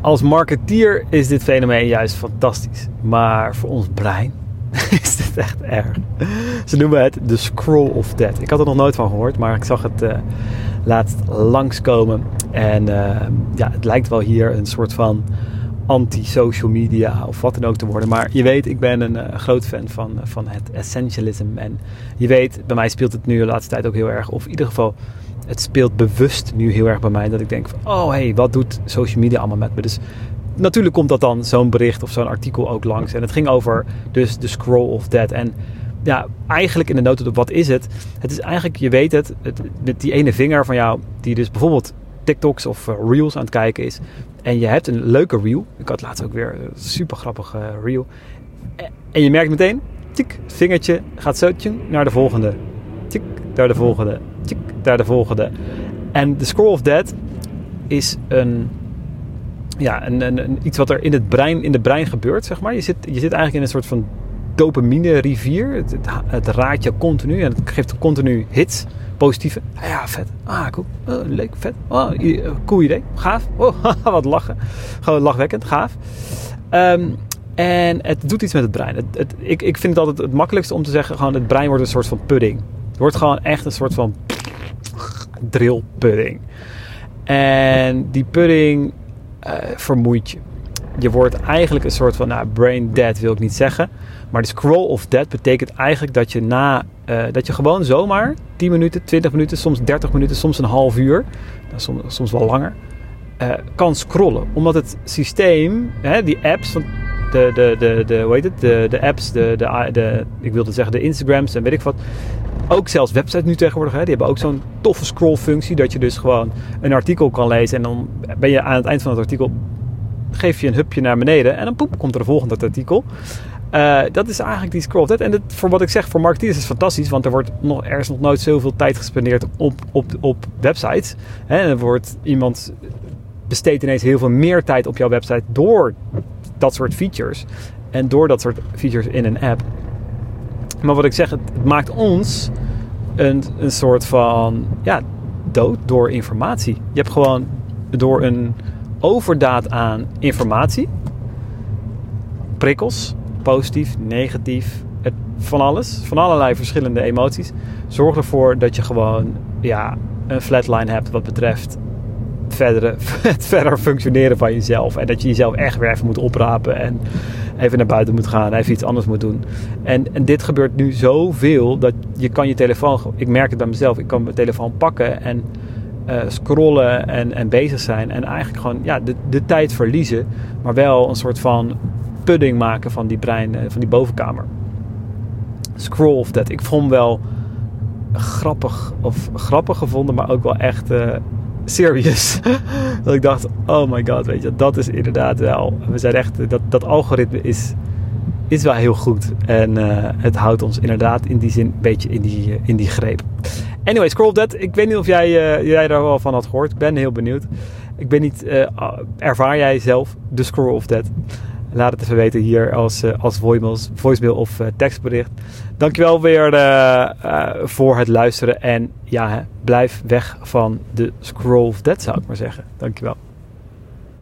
als marketeer is dit fenomeen juist fantastisch. Maar voor ons brein is dit echt erg. Ze noemen het de scroll of death. Ik had er nog nooit van gehoord, maar ik zag het uh, laatst langskomen. En uh, ja, het lijkt wel hier een soort van anti-social media of wat dan ook te worden. Maar je weet, ik ben een uh, groot fan van, van het essentialism. En je weet, bij mij speelt het nu de laatste tijd ook heel erg. Of in ieder geval, het speelt bewust nu heel erg bij mij. Dat ik denk oh hey, wat doet social media allemaal met me? Dus natuurlijk komt dat dan zo'n bericht of zo'n artikel ook langs. En het ging over dus de scroll of death. En ja, eigenlijk in de notendop, wat is het? Het is eigenlijk, je weet het, het, die ene vinger van jou, die dus bijvoorbeeld TikToks of uh, Reels aan het kijken is. En je hebt een leuke Reel. Ik had laatst ook weer een super grappige uh, Reel. En je merkt meteen, tik, vingertje gaat zo naar de volgende. Tik, naar de volgende. Tik, naar de volgende. En de scroll of death is een ja, een, een, een, iets wat er in het brein, in de brein gebeurt, zeg maar. Je zit, je zit eigenlijk in een soort van dopamine rivier. Het, het, het raadt je continu en het geeft continu hits. Positieve. Ja, vet. Ah, cool. Oh, leuk, vet. Oh, cool idee. Gaaf. Oh, wat lachen. Gewoon lachwekkend. Gaaf. Um, en het doet iets met het brein. Het, ik, ik vind het altijd het makkelijkste om te zeggen: gewoon het brein wordt een soort van pudding. Het wordt gewoon echt een soort van drill pudding. En die pudding uh, vermoeit je. Je wordt eigenlijk een soort van, nou, brain dead wil ik niet zeggen. Maar de scroll of dead betekent eigenlijk dat je na, uh, dat je gewoon zomaar 10 minuten, 20 minuten, soms 30 minuten, soms een half uur, nou, soms, soms wel langer, uh, kan scrollen. Omdat het systeem, hè, die apps, van de, de, de, de, hoe heet het, de, de apps, de, de, de, ik wilde zeggen de Instagrams en weet ik wat, ook zelfs websites nu tegenwoordig, hè, die hebben ook zo'n toffe scroll-functie. Dat je dus gewoon een artikel kan lezen. En dan ben je aan het eind van het artikel. Geef je een hupje naar beneden. En dan poep, komt er een volgende artikel. Uh, dat is eigenlijk die scroll. En dat, voor wat ik zeg, voor marketeers is het fantastisch. Want er, wordt nog, er is nog nooit zoveel tijd gespendeerd op, op, op websites. Hè, en er wordt iemand besteedt ineens heel veel meer tijd op jouw website door dat soort features. En door dat soort features in een app. Maar wat ik zeg, het, het maakt ons een, een soort van ja, dood door informatie. Je hebt gewoon door een overdaad aan informatie, prikkels, positief, negatief, het, van alles, van allerlei verschillende emoties, zorgt ervoor dat je gewoon ja, een flatline hebt wat betreft verdere, het verder functioneren van jezelf. En dat je jezelf echt weer even moet oprapen en even naar buiten moet gaan, even iets anders moet doen. En, en dit gebeurt nu zoveel dat je kan je telefoon, ik merk het bij mezelf, ik kan mijn telefoon pakken en uh, scrollen en, en bezig zijn. En eigenlijk gewoon ja, de, de tijd verliezen, maar wel een soort van pudding maken van die brein, uh, van die bovenkamer. Scroll of that. Ik vond wel grappig, of grappig gevonden, maar ook wel echt uh, serious. dat ik dacht, oh my god, weet je, dat is inderdaad wel. We zijn echt, dat, dat algoritme is, is wel heel goed. En uh, het houdt ons inderdaad in die zin een beetje in die, in die greep. Anyway, Scroll Dead. Ik weet niet of jij, uh, jij daar wel van had gehoord. Ik ben heel benieuwd. Ik ben niet, uh, ervaar jij zelf de Scroll of Dead? Laat het even weten hier als, als voicemails, voicemail of tekstbericht. Dankjewel weer voor het luisteren. En ja, blijf weg van de scroll of death zou ik maar zeggen. Dankjewel.